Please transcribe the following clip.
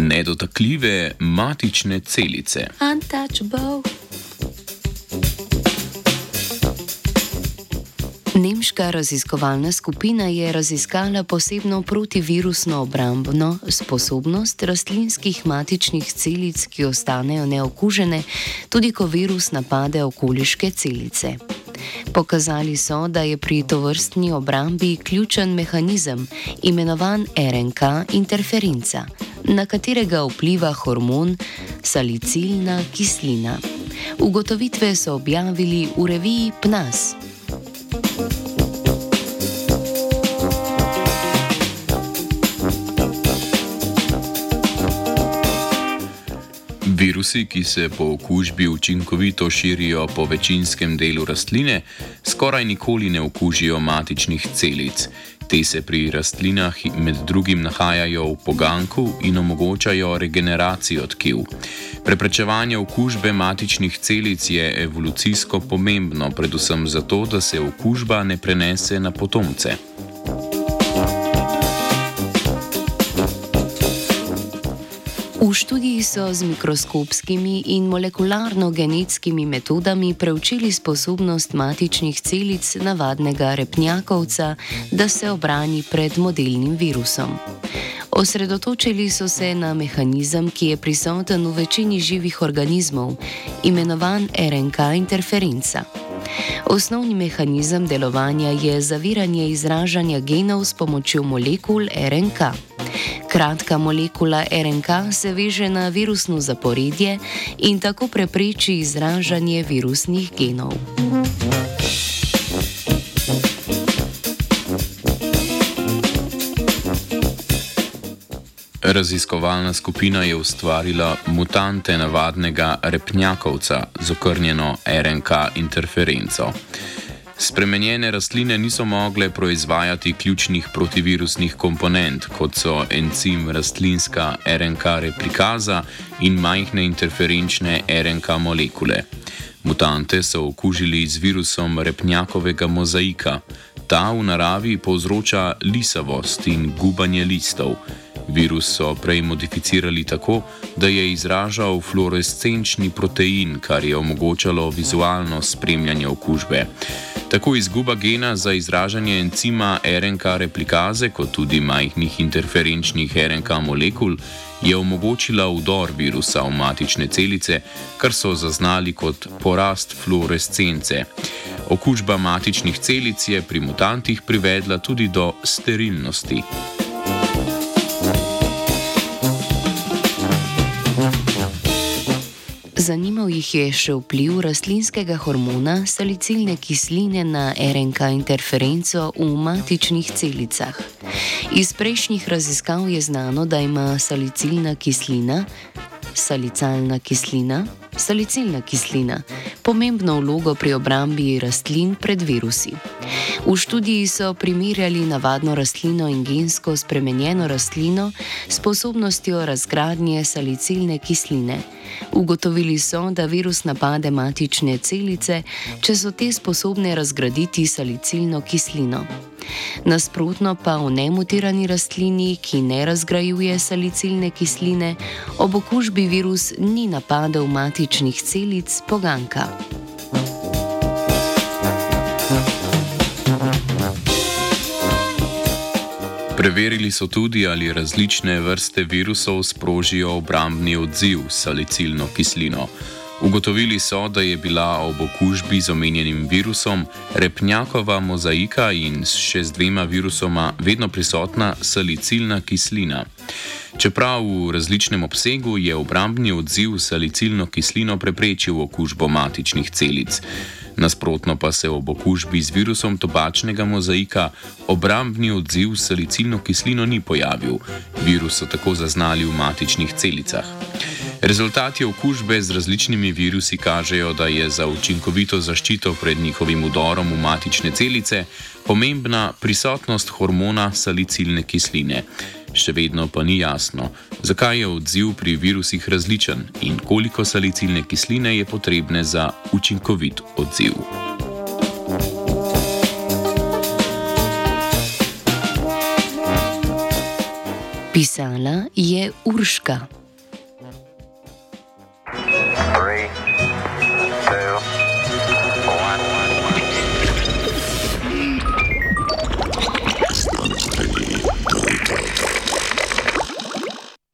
nedotakljive matične celice. Untouchable. Nemška raziskovalna skupina je raziskala posebno protivirusno obrambno sposobnost rastlinskih matičnih celic, ki ostanejo neokužene, tudi ko virus napade okoliške celice. Pokazali so, da je pri tovrstni obrambi ključen mehanizem, imenovan RNK interferenca, na katerega vpliva hormon salicilna kislina. Ugotovitve so objavili v reviji PNAS. Virusi, ki se po okužbi učinkovito širijo po večinskem delu rastline, skoraj nikoli ne okužijo matičnih celic. Te se pri rastlinah med drugim nahajajo v poganku in omogočajo regeneracijo tkiv. Preprečevanje okužbe matičnih celic je evolucijsko pomembno, predvsem zato, da se okužba ne prenese na potomce. V študiji so z mikroskopskimi in molekularno-genetskimi metodami preučili sposobnost matičnih celic navadnega repnjakovca, da se obrani pred modelnim virusom. Osredotočili so se na mehanizem, ki je prisoten v večini živih organizmov, imenovan RNK interferenca. Osnovni mehanizem delovanja je zaviranje izražanja genov s pomočjo molekul RNK. Kratka molekula RNK se veže na virusno zaporedje in tako prepreči izražanje virusnih genov. Raziskovalna skupina je ustvarila mutante navadnega repnjakovca z okrnjeno RNK interferenco. Spremenjene rastline niso mogle proizvajati ključnih protivirusnih komponent, kot so encim rastlinska RNK replikaza in majhne interferenčne RNK molekule. Mutante so okužili z virusom repnjakovega mozaika. Ta v naravi povzroča lisavost in gubanje listov. Virus so prej modificirali tako, da je izražal fluorescenčni protein, kar je omogočalo vizualno spremljanje okužbe. Tako izguba gena za izražanje encima RNK replikaze, kot tudi majhnih interferenčnih RNK molekul, je omogočila vdor virusa v matične celice, kar so zaznali kot porast fluorescence. Okužba matičnih celic je pri mutantih privedla tudi do sterilnosti. Zanimal jih je še vpliv rastlinskega hormona salicilne kisline na RNK interferenco v matičnih celicah. Iz prejšnjih raziskav je znano, da ima salicilna kislina, salicalna kislina, salicilna kislina pomembno vlogo pri obrambi rastlin pred virusi. V študiji so primerjali navadno rastlino in gensko spremenjeno rastlino s sposobnostjo razgradnje salicilne kisline. Ugotovili so, da virus napade matične celice, če so te sposobne razgraditi salicilno kislino. Nasprotno pa v nemutirani rastlini, ki ne razgrajuje salicilne kisline, ob okužbi virus ni napadel matičnih celic poganka. Preverili so tudi, ali različne vrste virusov sprožijo obrambni odziv s salicilno kislino. Ugotovili so, da je bila ob okužbi z omenjenim virusom repnjakova mozaika in še z dvema virusoma vedno prisotna salicilna kislina. Čeprav v različnem obsegu je obrambni odziv s salicilno kislino preprečil okužbo matičnih celic. Nasprotno pa se ob okužbi z virusom tobačnega mozaika obrambni odziv s salicilno kislino ni pojavil. Virus so tako zaznali v matičnih celicah. Rezultati okužbe z različnimi virusi kažejo, da je za učinkovito zaščito pred njihovim udorom v matične celice pomembna prisotnost hormona salicilne kisline. Še vedno pa ni jasno, zakaj je odziv pri virusih različen in koliko salicilne kisline je potrebne za učinkovit odziv. Pisala je Urška.